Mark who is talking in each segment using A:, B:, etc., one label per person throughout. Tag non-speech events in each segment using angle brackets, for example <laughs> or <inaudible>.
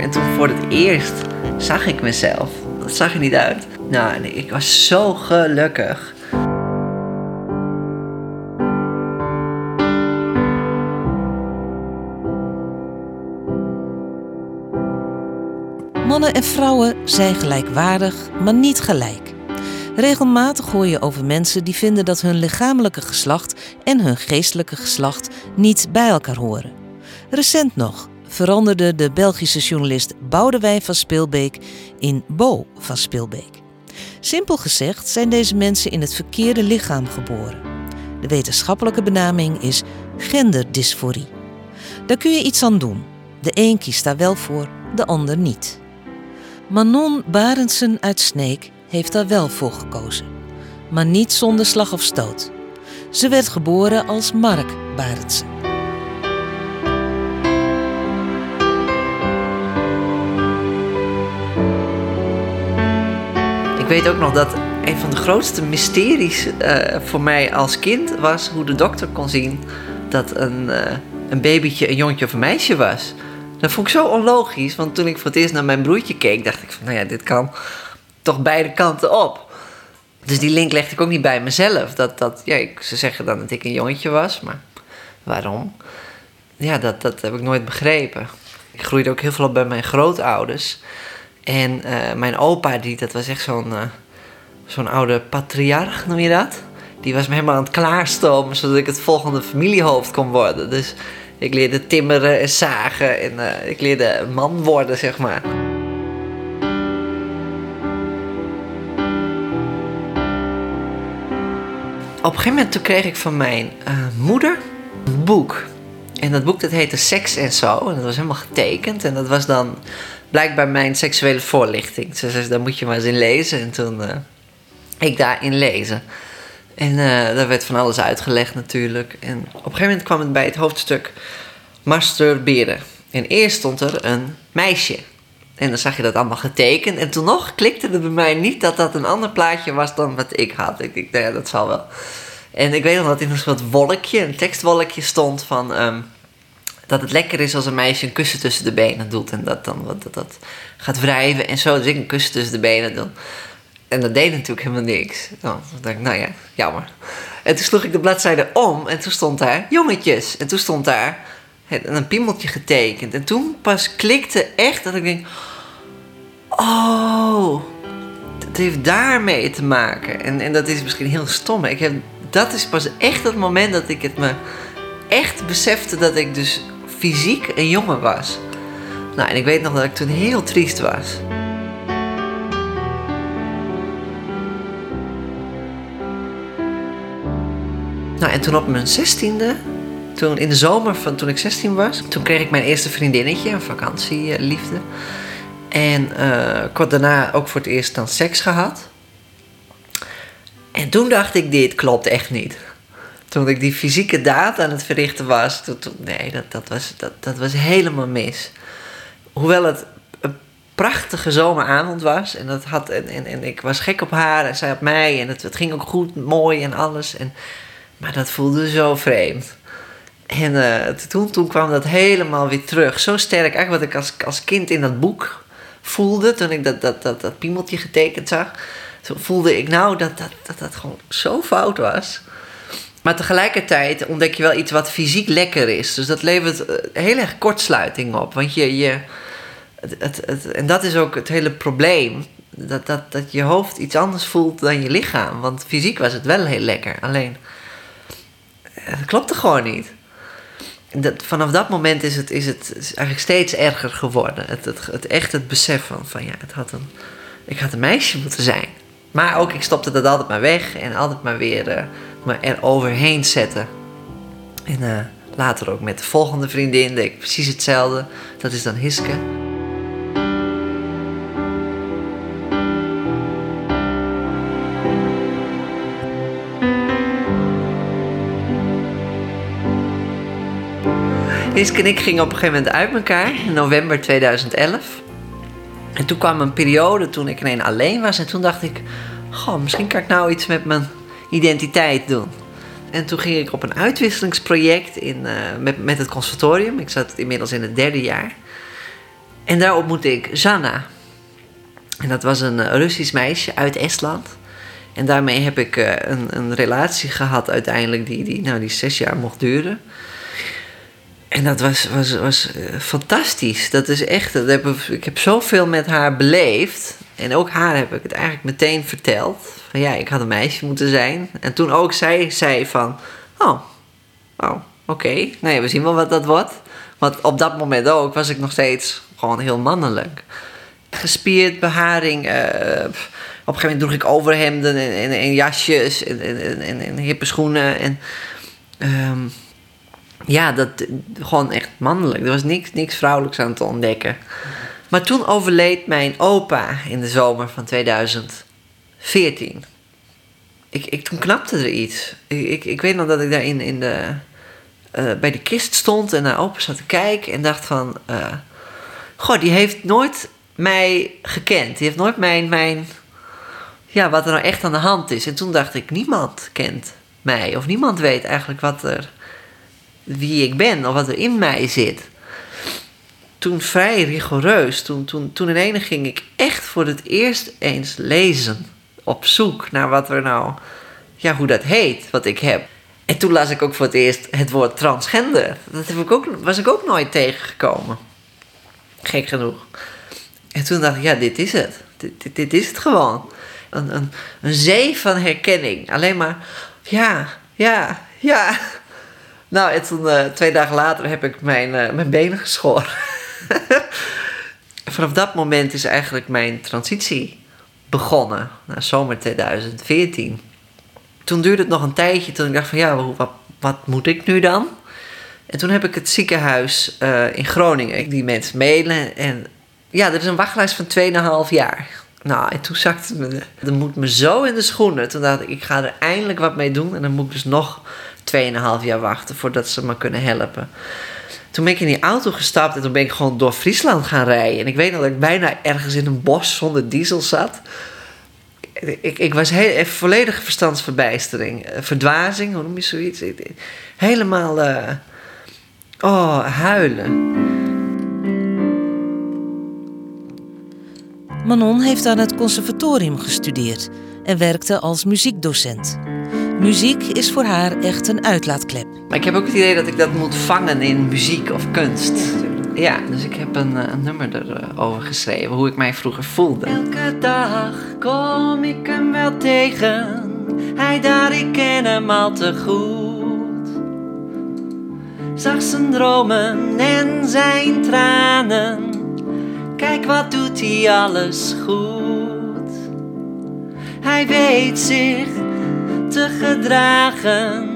A: En toen voor het eerst zag ik mezelf. Dat zag er niet uit. Nou, ik was zo gelukkig.
B: Mannen en vrouwen zijn gelijkwaardig, maar niet gelijk. Regelmatig hoor je over mensen die vinden dat hun lichamelijke geslacht en hun geestelijke geslacht niet bij elkaar horen. Recent nog veranderde de Belgische journalist Boudewijn van Speelbeek in Bo van Speelbeek. Simpel gezegd zijn deze mensen in het verkeerde lichaam geboren. De wetenschappelijke benaming is genderdysforie. Daar kun je iets aan doen. De een kiest daar wel voor, de ander niet. Manon Barendsen uit Sneek heeft daar wel voor gekozen. Maar niet zonder slag of stoot. Ze werd geboren als Mark Barendsen.
A: Weet ook nog dat een van de grootste mysteries eh, voor mij als kind was hoe de dokter kon zien dat een, eh, een babytje een jongetje of een meisje was. Dat vond ik zo onlogisch, want toen ik voor het eerst naar mijn broertje keek, dacht ik van, nou ja, dit kan toch beide kanten op. Dus die link legde ik ook niet bij mezelf. Dat, dat, ja, ze zeggen dan dat ik een jongetje was, maar waarom? Ja, dat, dat heb ik nooit begrepen. Ik groeide ook heel veel op bij mijn grootouders. En eh, mijn opa, die, dat was echt zo'n eh, zo'n oude patriarch, noem je dat? Die was me helemaal aan het klaarstomen, zodat ik het volgende familiehoofd kon worden. Dus ik leerde timmeren en zagen en uh, ik leerde man worden, zeg maar. Op een gegeven moment toen kreeg ik van mijn moeder een boek. En dat boek dat heette Seks en Zo. En dat was helemaal getekend. En dat was dan blijkbaar mijn seksuele voorlichting. Ze zei, daar moet je maar eens in lezen. En toen uh, ik daarin lezen. En uh, daar werd van alles uitgelegd natuurlijk. En op een gegeven moment kwam het bij het hoofdstuk masturberen. En eerst stond er een meisje. En dan zag je dat allemaal getekend. En toen nog klikte er bij mij niet dat dat een ander plaatje was dan wat ik had. Ik dacht, nou ja, dat zal wel. En ik weet nog dat in een soort wolkje, een tekstwolkje stond van... Um, dat het lekker is als een meisje een kussen tussen de benen doet. En dat dan dat, dat gaat wrijven en zo. Dus ik een kussen tussen de benen doe. En dat deed natuurlijk helemaal niks. Dan dacht ik, nou ja, jammer. En toen sloeg ik de bladzijde om en toen stond daar jongetjes. En toen stond daar een piemeltje getekend. En toen pas klikte echt dat ik denk... Oh, het heeft daarmee te maken. En, en dat is misschien heel stom. Ik heb, dat is pas echt het moment dat ik het me echt besefte dat ik dus fysiek een jongen was. Nou, en ik weet nog dat ik toen heel triest was. Nou, en toen op mijn zestiende, toen in de zomer van toen ik 16 was, toen kreeg ik mijn eerste vriendinnetje, een vakantieliefde. En uh, ik daarna ook voor het eerst dan seks gehad. En toen dacht ik, dit klopt echt niet. Toen ik die fysieke daad aan het verrichten was, nee, dat, dat, was, dat, was helemaal mis. Hoewel het een prachtige zomeravond was. En, dat had, en, en, ik was gek op haar en zij op mij. En het, ging ook goed, mooi en alles. En, maar dat voelde zo vreemd. En uh, toen, toen kwam dat helemaal weer terug. Zo sterk, eigenlijk wat ik als, als kind in dat boek voelde. Toen ik dat, dat, dat, piemeltje getekend zag. Toen voelde ik nou dat, dat dat gewoon zo fout was. Maar tegelijkertijd ontdek je wel iets wat fysiek lekker is. Dus dat levert heel erg kortsluiting op. Want je, je het, het, en dat is ook het hele probleem. Dat, dat, dat je hoofd iets anders voelt dan je lichaam. Want fysiek was het wel heel lekker. Alleen, het klopte gewoon niet. Dat, vanaf dat moment is het, is het eigenlijk steeds erger geworden. Het, het, echt het besef van, van ja, het had een, ik had een meisje moeten zijn. Maar ook, ik stopte dat altijd maar weg en altijd maar weer uh, me er overheen zetten. En uh, later ook met de volgende vriendin deed ik precies hetzelfde. Dat is dan Hiske. Hiske en ik gingen op een gegeven moment uit elkaar in november 2011. En toen kwam een periode toen ik ineens alleen was. En toen dacht ik, goh, misschien kan ik nou iets met mijn identiteit doen. En toen ging ik op een uitwisselingsproject in, uh, met, met het conservatorium. Ik zat inmiddels in het derde jaar. En daar ontmoette ik Zanna. En dat was een eh, Russisch meisje uit Estland. En daarmee heb ik uh, een, een relatie gehad uiteindelijk die, die, nou, die zes jaar mocht duren. En dat was, was, was fantastisch. Dat is echt, dat heb, ik heb zoveel met haar beleefd. En ook haar heb ik het eigenlijk meteen verteld. Van ja, ik had een meisje moeten zijn. En toen ook zij zei van, oh, oh oké. Nee, we zien wel wat dat wordt. Want op dat moment ook was ik nog steeds gewoon heel mannelijk. Gespierd, beharing. Uh, op een gegeven moment droeg ik overhemden en, en, jasjes en, en, en, hippe schoenen. En um, ja, dat, gewoon echt mannelijk. Er was niks, niks vrouwelijks aan te ontdekken. Maar toen overleed mijn opa in de zomer van 2014. Ik, ik, toen knapte er iets. Ik, ik, ik weet nog dat ik daar in, in de, uh, bij de kist stond en naar opa zat te kijken en dacht van... Uh, goh, die heeft nooit mij gekend. Die heeft nooit mijn, mijn... Ja, wat er nou echt aan de hand is. En toen dacht ik, niemand kent mij. Of niemand weet eigenlijk wat er... Wie ik ben of wat er in mij zit toen vrij rigoureus. Toen, toen, toen in ene ging ik echt voor het eerst eens lezen. Op zoek naar wat er nou, ja, hoe dat heet, wat ik heb. En toen las ik ook voor het eerst het woord transgender. Dat heb ik ook, was ik ook nooit tegengekomen. Gek genoeg. En toen dacht ik, ja, dit is het. Dit, dit, dit is het gewoon. Een, een, een zee van herkenning. Alleen maar, ja, ja, ja. Nou, en toen, uh, twee dagen later heb ik mijn, uh, mijn benen geschoren. <laughs> Vanaf dat moment is eigenlijk mijn transitie begonnen. Na zomer 2014. Toen duurde het nog een tijdje toen ik dacht van ja, wat, wat moet ik nu dan? En toen heb ik het ziekenhuis uh, in Groningen, die mensen mailen. En ja, er is een wachtlijst van 2,5 jaar. Nou, en toen zakte me, dat moet me zo in de schoenen. Toen dacht ik, ik ga er eindelijk wat mee doen. En dan moet ik dus nog 2,5 jaar wachten voordat ze me kunnen helpen. Toen ben ik in die auto gestapt en toen ben ik gewoon door Friesland gaan rijden. En ik weet nog dat ik bijna ergens in een bos zonder diesel zat. Ik, ik was heel, volledige verstandsverbijstering. Eh, verdwazing, hoe noem je zoiets? Helemaal, uh, oh, huilen.
B: Manon heeft aan het conservatorium gestudeerd en werkte als muziekdocent. Muziek is voor haar echt een uitlaatklep.
A: Maar ik heb ook het idee dat ik dat moet vangen in muziek of kunst. Ja, dus ik heb een, eh, een nummer erover geschreven, hoe ik mij vroeger voelde. Elke dag kom ik hem wel tegen. Hij daar, ik ken hem al te goed. Zag zijn dromen en zijn tranen. Kijk wat doet hij alles goed. Hij weet zich te gedragen.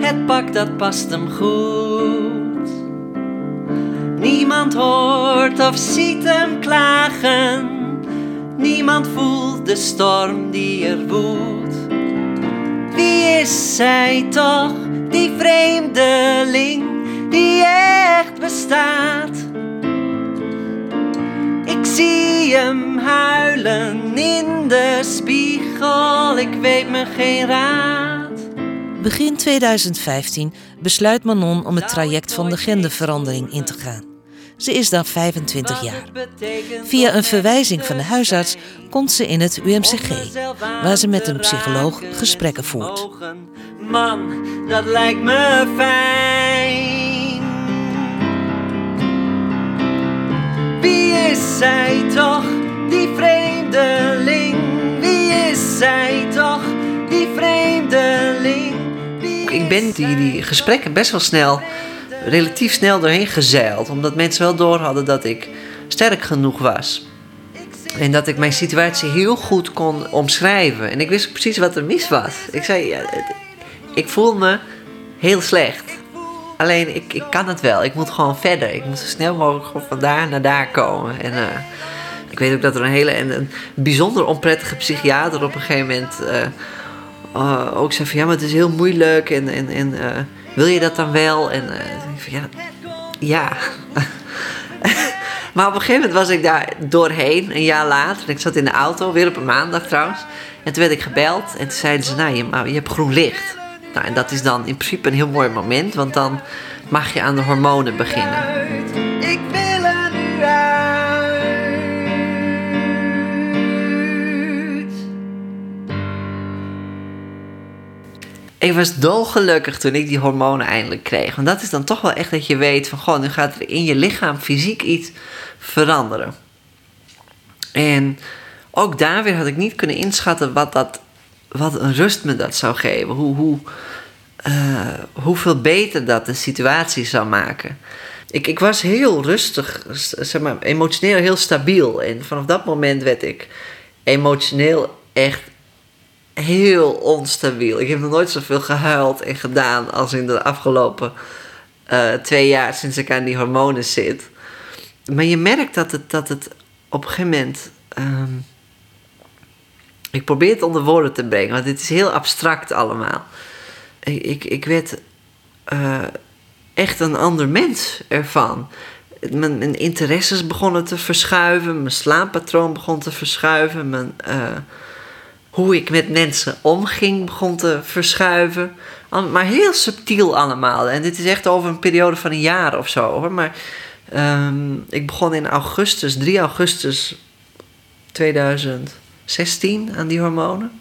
A: Het pak dat past hem goed. Niemand hoort of ziet hem klagen. Niemand voelt de storm die er woedt. Wie is zij toch, die vreemdeling die echt bestaat? Zie hem huilen in de spiegel, ik weet me geen raad.
B: Begin 2015 besluit Manon om het traject van de genderverandering in te gaan. Ze is dan 25 jaar. Via een verwijzing van de huisarts komt ze in het UMCG, waar ze met een psycholoog gesprekken voert.
A: Man, dat lijkt me fijn. Wie is zij toch, die vreemdeling? Wie is zij toch, die vreemdeling? Ik ben die, die gesprekken best wel snel, relatief snel doorheen gezeild. Omdat mensen wel door hadden dat ik sterk genoeg was. En dat ik mijn situatie heel goed kon omschrijven. En ik wist precies wat er mis was. Ik zei, ja, ik voel me heel slecht. Alleen, ik, ik kan het wel. Ik moet gewoon verder. Ik moet zo snel mogelijk van daar naar daar komen. En uh, ik weet ook dat er een hele en een bijzonder onprettige psychiater op een gegeven moment uh, uh, ook zei van ja, maar het is heel moeilijk en, en, en wil je dat dan wel? En ik van ja, ja. <laughs> maar op een gegeven moment was ik daar doorheen, een jaar later. Ik zat in de auto, weer op een maandag trouwens. En toen werd ik gebeld en toen zeiden ze, nou, je, je hebt groen licht. Nou, en dat is dan in principe een heel mooi moment, want dan mag je aan de hormonen beginnen. Ik wil er nu Ik was dolgelukkig toen ik die hormonen eindelijk kreeg. Want dat is dan toch wel echt dat je weet van... Goh, nu gaat er in je lichaam fysiek iets veranderen. En ook daar weer had ik niet kunnen inschatten wat, dat, wat een rust me dat zou geven. Hoe, hoe, uh, hoeveel beter dat de situatie zou maken. Ik, ik was heel rustig, zeg maar, emotioneel heel stabiel. En vanaf dat moment werd ik emotioneel echt heel onstabiel. Ik heb nog nooit zoveel gehuild en gedaan als in de afgelopen uh, twee jaar sinds ik aan die hormonen zit. Maar je merkt dat het, dat het op een gegeven moment. Um, ik probeer het onder woorden te brengen, want het is heel abstract allemaal. Ik, ik, werd uh, echt een ander mens ervan. Mijn, mijn, interesses begonnen te verschuiven, mijn slaappatroon begon te verschuiven, mijn, uh, hoe ik met mensen omging begon te verschuiven. Maar heel subtiel allemaal. En dit is echt over een periode van een jaar of zo hoor. Maar um, ik begon in augustus, 3 augustus 2016 aan die hormonen.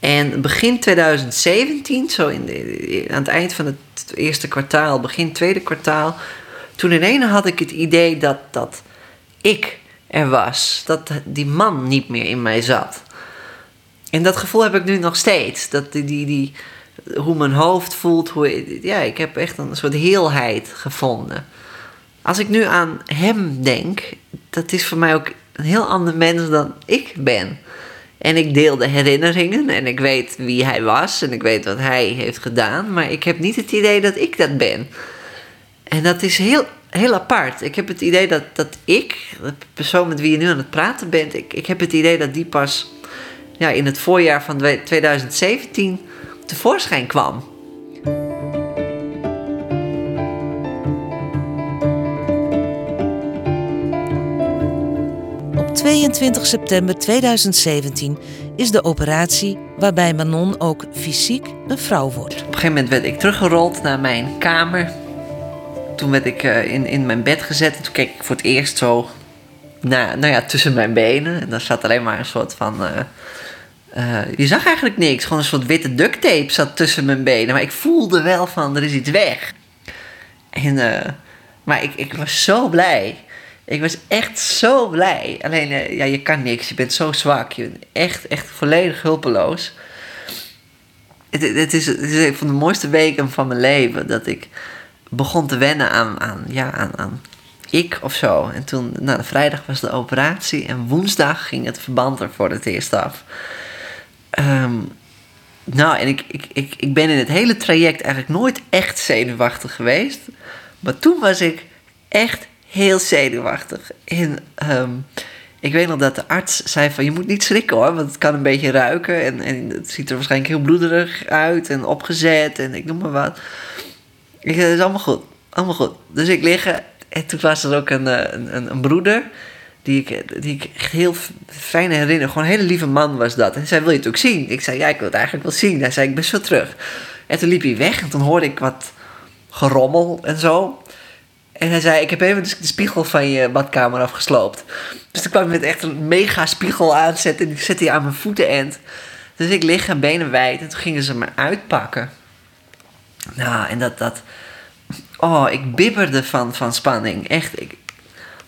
A: En begin 2017, zo in de, aan het eind van het eerste kwartaal, begin tweede kwartaal, toen in ene had ik het idee dat, dat ik er was. Dat die man niet meer in mij zat. En dat gevoel heb ik nu nog steeds. Dat die, die, die, hoe mijn hoofd voelt. Hoe, ja, ik heb echt een soort heelheid gevonden. Als ik nu aan hem denk, dat is voor mij ook een heel ander mens dan ik ben. En ik deel de herinneringen en ik weet wie hij was en ik weet wat hij heeft gedaan, maar ik heb niet het idee dat ik dat ben. En dat is heel, heel apart. Ik heb het idee dat, dat ik, de persoon met wie je nu aan het praten bent, ik, ik heb het idee dat die pas ja, in het voorjaar van 2017 tevoorschijn kwam.
B: 22 september 2017 is de operatie waarbij Manon ook fysiek een vrouw wordt. Op
A: een gegeven moment werd ik teruggerold naar mijn kamer. Toen werd ik uh, in, in mijn bed gezet en toen keek ik voor het eerst zo naar, nou ja, tussen mijn benen. En daar zat alleen maar een soort van. Uh, uh, je zag eigenlijk niks. Gewoon een soort witte duct tape zat tussen mijn benen. Maar ik voelde wel van er is iets weg. En, maar ik, ik was zo blij. Ik was echt zo blij. Alleen, uh, ja, je kan niks. Je bent zo zwak. Je bent echt, echt volledig hulpeloos. Het, het, is, het is een van de mooiste weken van mijn leven. Dat ik begon te wennen aan, aan, ja, aan, aan ik of zo. En toen, nou, vrijdag was de operatie. En woensdag ging het verband er voor het eerst af. Um, nou, en ik, ik, ik, ik ben in het hele traject eigenlijk nooit echt zenuwachtig geweest. Maar toen was ik echt heel zenuwachtig. En um, ik weet nog dat de arts zei van je moet niet schrikken hoor, want het kan een beetje ruiken en, en het ziet er waarschijnlijk heel bloederig uit en opgezet en ik noem maar wat. Ik zei, het is allemaal goed, allemaal goed. Dus ik liggen en toen was er ook een, eh, een, een broeder die ik, die ik heel fijn herinner. Gewoon een hele lieve man was dat. En zei, wil je het ook zien? Ik zei, ja, ik wil het eigenlijk wel zien. Hij zei, ik ben zo terug. En toen liep hij weg en toen hoorde ik wat gerommel en zo. En hij zei, ik heb even de spiegel van je badkamer afgesloopt. Dus toen kwam hij met echt een mega spiegel aanzetten. En die zette hij aan mijn voetenend. Dus ik lig en benen wijd. En toen gingen ze me uitpakken. Nou, en dat... dat oh, ik bibberde van, van spanning. Echt. Ik,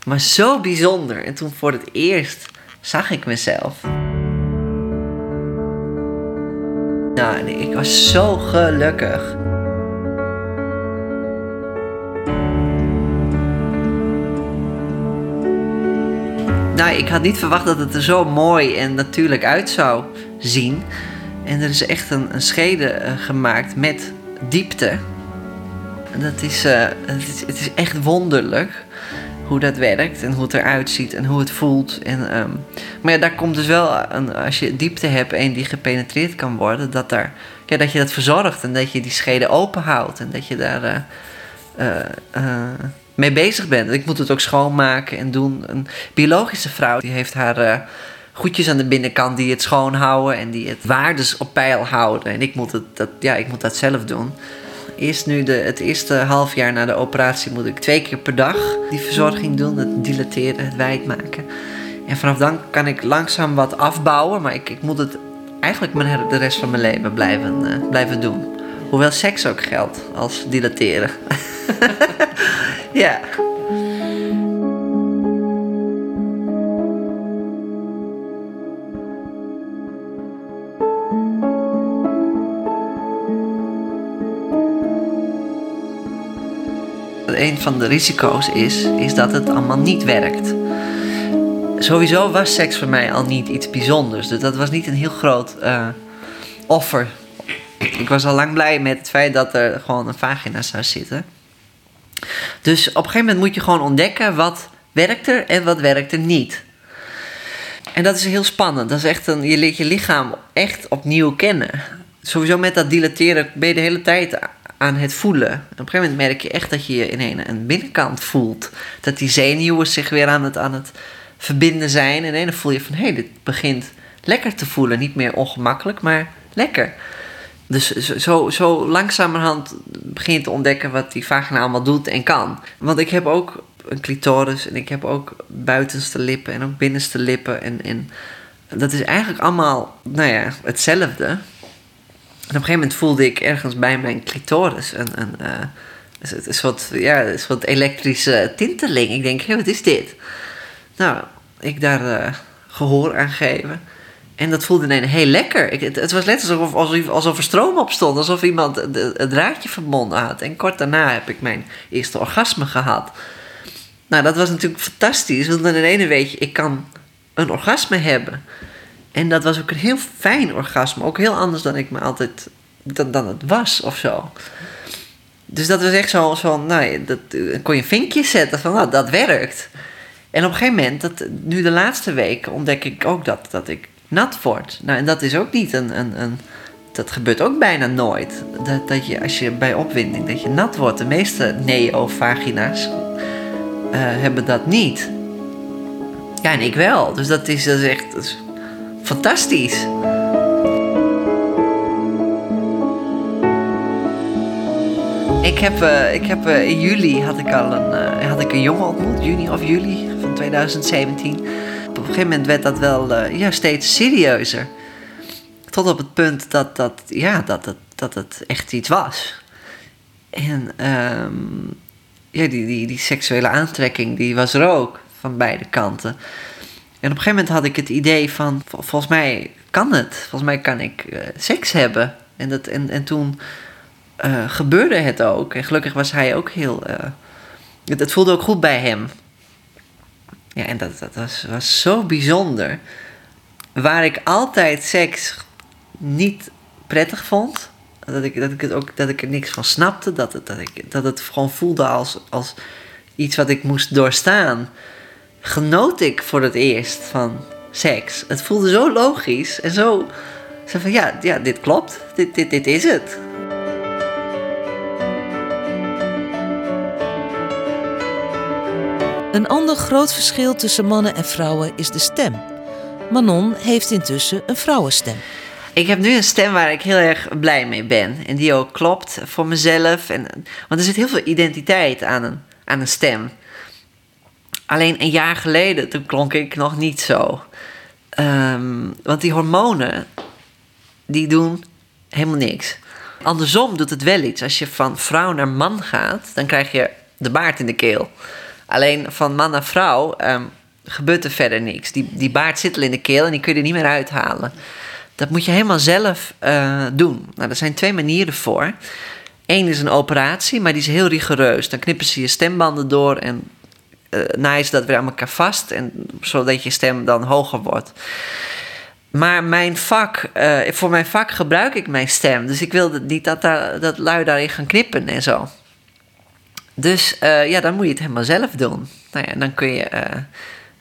A: maar zo bijzonder. En toen voor het eerst zag ik mezelf. Nou, ik was zo gelukkig. Nou, ik had niet verwacht dat het er zo mooi en natuurlijk uit zou zien. En er is echt een, een schede uh, gemaakt met diepte. Dat is, uh, het is, het is echt wonderlijk hoe dat werkt en hoe het eruit ziet en hoe het voelt. En, um, maar ja, daar komt dus wel, een, als je diepte hebt en die gepenetreerd kan worden, dat, daar, ja, dat je dat verzorgt en dat je die schede open houdt en dat je daar. Uh, mee bezig bent. Ik moet het ook schoonmaken en doen. Een biologische vrouw die heeft haar uh, goedjes aan de binnenkant die het schoonhouden en die het waardes op peil houden. En ik moet, het, dat, ja, ik moet dat zelf doen. Eerst nu de, het eerste half jaar na de operatie moet ik twee keer per dag die verzorging doen. Het dilateren, het wijd maken. En vanaf dan kan ik langzaam wat afbouwen. Maar ik, ik moet het eigenlijk de rest van mijn leven blijven, uh, blijven doen. Hoewel seks ook geldt als dilateren. <laughs> ja. Een van de risico's is, is dat het allemaal niet werkt. Sowieso was seks voor mij al niet iets bijzonders. Dus dat was niet een heel groot uh, offer. Ik was al lang blij met het feit dat er gewoon een vagina zou zitten. Dus op een gegeven moment moet je gewoon ontdekken wat werkt er en wat werkt er niet. En dat is heel spannend. Dat is echt een, je leert je lichaam echt opnieuw kennen. Sowieso met dat dilateren ben je de hele tijd aan het voelen. op een gegeven moment merk je echt dat je je in een, een binnenkant voelt. Dat die zenuwen zich weer aan het, aan het verbinden zijn. En dan voel je van hé, hey, dit begint lekker te voelen. Niet meer ongemakkelijk, maar lekker. Dus zo, zo langzamerhand begin je te ontdekken wat die vagina allemaal doet en kan. Want ik heb ook een clitoris en ik heb ook buitenste lippen en ook binnenste lippen. En, dat is eigenlijk allemaal, nou ja, hetzelfde. En op een gegeven moment voelde ik ergens bij mijn clitoris een, een, uh, een, soort, ja, een soort elektrische tinteling. Ik denk, hé, wat is dit? Nou, ik daar uh, gehoor aan geven. En dat voelde ineens heel lekker. Ik, het, was net alsof, alsof, alsof er stroom op stond. Alsof iemand het draadje verbonden had. En kort daarna heb ik mijn eerste orgasme gehad. Nou, dat was natuurlijk fantastisch. Want dan in ene weet je, ik kan een orgasme hebben. En dat was ook een heel fijn orgasme. Ook heel anders dan ik me altijd... dan, dan het was of zo. Dus dat was echt zo, zo nou, dat, kon je een vinkje zetten van, nou, dat werkt. En op een gegeven moment, dat, nu de laatste week, ontdek ik ook dat, dat ik nat wordt. Nou, en dat is ook niet een, een, een dat gebeurt ook bijna nooit. Dat, dat je als je bij opwinding dat je nat wordt. De meeste neovagina's uh, hebben dat niet. Ja, en ik wel. Dus dat is, dat is echt fantastisch. Ik heb, uh, ik heb uh, in juli had ik al een, had ik een jongen ontmoet, juni of juli van 2017 op een gegeven moment werd dat wel uh, ja, steeds serieuzer. Tot op het punt dat, dat, ja, dat, het, dat het echt iets was. En um, ja, die, die, die seksuele aantrekking die was er ook van beide kanten. En op een gegeven moment had ik het idee van, volgens mij kan het. Volgens mij kan ik uh, seks hebben. En, dat, en, en toen uh, gebeurde het ook. En gelukkig was hij ook heel... Het voelde ook goed bij hem. Ja, en dat, dat was, was zo bijzonder. Waar ik altijd seks niet prettig vond. Dat ik, dat ik, het ook, dat ik er niks van snapte. Dat het, dat ik, dat het gewoon voelde als, als iets wat ik moest doorstaan. Genoot ik voor het eerst van seks. Het voelde zo logisch en zo. Zo van ja, ja dit klopt. Dit, dit, dit is het.
B: Een ander groot verschil tussen mannen en vrouwen is de stem. Manon heeft intussen een vrouwenstem.
A: Ik heb nu een stem waar ik heel erg blij mee ben. En die ook klopt voor mezelf. En, want er zit heel veel identiteit aan een, aan een stem. Alleen een jaar geleden, toen klonk ik nog niet zo. Ehm, want die hormonen, die doen helemaal niks. Andersom doet het wel iets. Als je van vrouw naar man gaat, dan krijg je de baard in de keel. Alleen van man naar vrouw um, gebeurt er verder niks. Die, die baard zit al in de keel en die kun je er niet meer uithalen. Dat moet je helemaal zelf uh, doen. Nou, er zijn twee manieren voor. Eén is een operatie, maar die is heel rigoureus. Dan knippen ze je stembanden door en uh, naaien ze dat weer aan elkaar vast. En, zodat je stem dan hoger wordt. Maar mijn vak, uh, voor mijn vak gebruik ik mijn stem. Dus ik wilde niet dat, daar, dat lui daarin gaan knippen en zo. Dus uh, ja, dan moet je het helemaal zelf doen. Nou ja, dan kun je uh,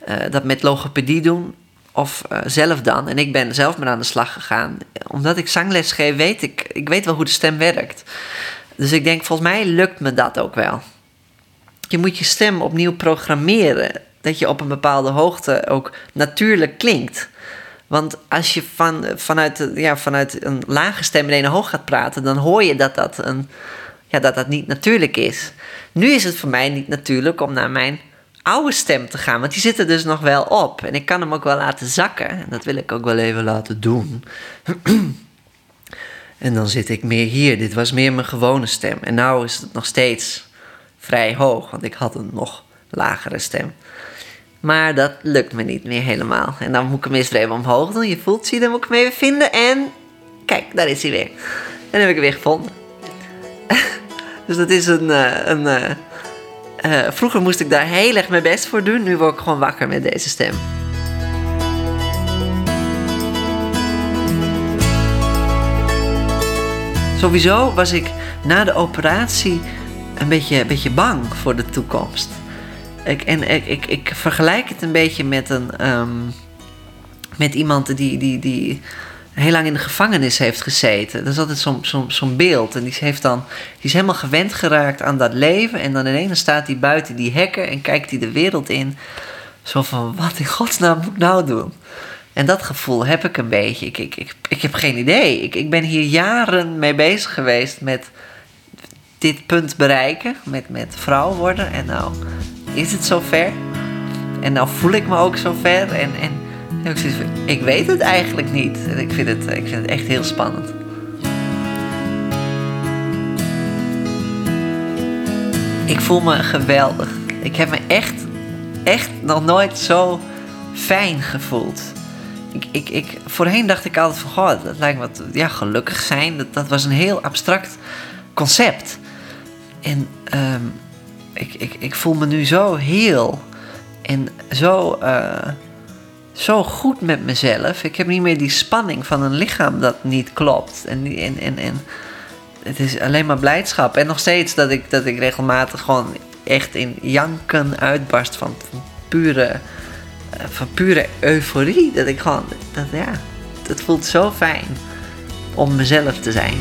A: uh, dat met logopedie doen of zelf dan. En ik ben zelf maar aan de slag gegaan. Omdat ik zangles geef, weet ik, ik weet wel hoe de stem werkt. Dus ik denk, volgens mij lukt me dat ook wel. Je moet je stem opnieuw programmeren. Dat je op een bepaalde hoogte ook natuurlijk klinkt. Want als je van, vanuit, ja, vanuit een lage stem in een hoog gaat praten, dan hoor je dat dat een ja, dat dat niet natuurlijk is. Nu is het voor mij niet natuurlijk om naar mijn oude stem te gaan, want die zit er dus nog wel op. En ik kan hem ook wel laten zakken. En dat wil ik ook wel even laten doen. <clears throat> en dan zit ik meer hier. Dit was meer mijn gewone stem. En nu is het nog steeds vrij hoog, want ik had een nog lagere stem. Maar dat lukt me niet meer helemaal. En dan moet ik hem eerst even omhoog doen. Je voelt, zie, dan moet ik hem even vinden. En kijk, daar is hij weer. En dan heb ik hem weer gevonden. <laughs> dus dat is een... Uh, een uh, uh, vroeger moest ik daar heel erg mijn best voor doen. Nu word ik gewoon wakker met deze stem. Sowieso was ik na de operatie een beetje, een beetje bang voor de toekomst. Ik, en ik, ik, ik vergelijk het een beetje met, een, um, met iemand die, die, die heel lang in de gevangenis heeft gezeten. Dat is altijd zo'n zo, beeld. En die, heeft dan, die is helemaal gewend geraakt aan dat leven. En dan ineens staat hij buiten die hekken en kijkt hij de wereld in. Zo van, wat in godsnaam moet ik nou doen? En dat gevoel heb ik een beetje. Ik, ik, ik, ik heb geen idee. Ik, ik ben hier jaren mee bezig geweest met dit punt bereiken. Met, met vrouw worden. En nou is het zover. En nou voel ik me ook zover. En, en ik, weet het eigenlijk niet. En ik vind het, ik vind het echt heel spannend. Ik voel me geweldig. Ik heb me echt, echt nog nooit zo fijn gevoeld. Ik, ik, ik, voorheen dacht ik altijd van, goh, dat lijkt me wat, ja, gelukkig zijn. Dat, dat was een heel abstract concept. En um, ik, ik, ik voel me nu zo heel en zo, uh, zo goed met mezelf. Ik heb niet meer die spanning van een lichaam dat niet klopt. En, en, en, en het is alleen maar blijdschap. En nog steeds dat ik, dat ik regelmatig gewoon echt in janken uitbarst van, van pure, uh, van pure euforie. Dat ik gewoon, dat, ja, het voelt zo fijn om mezelf te zijn.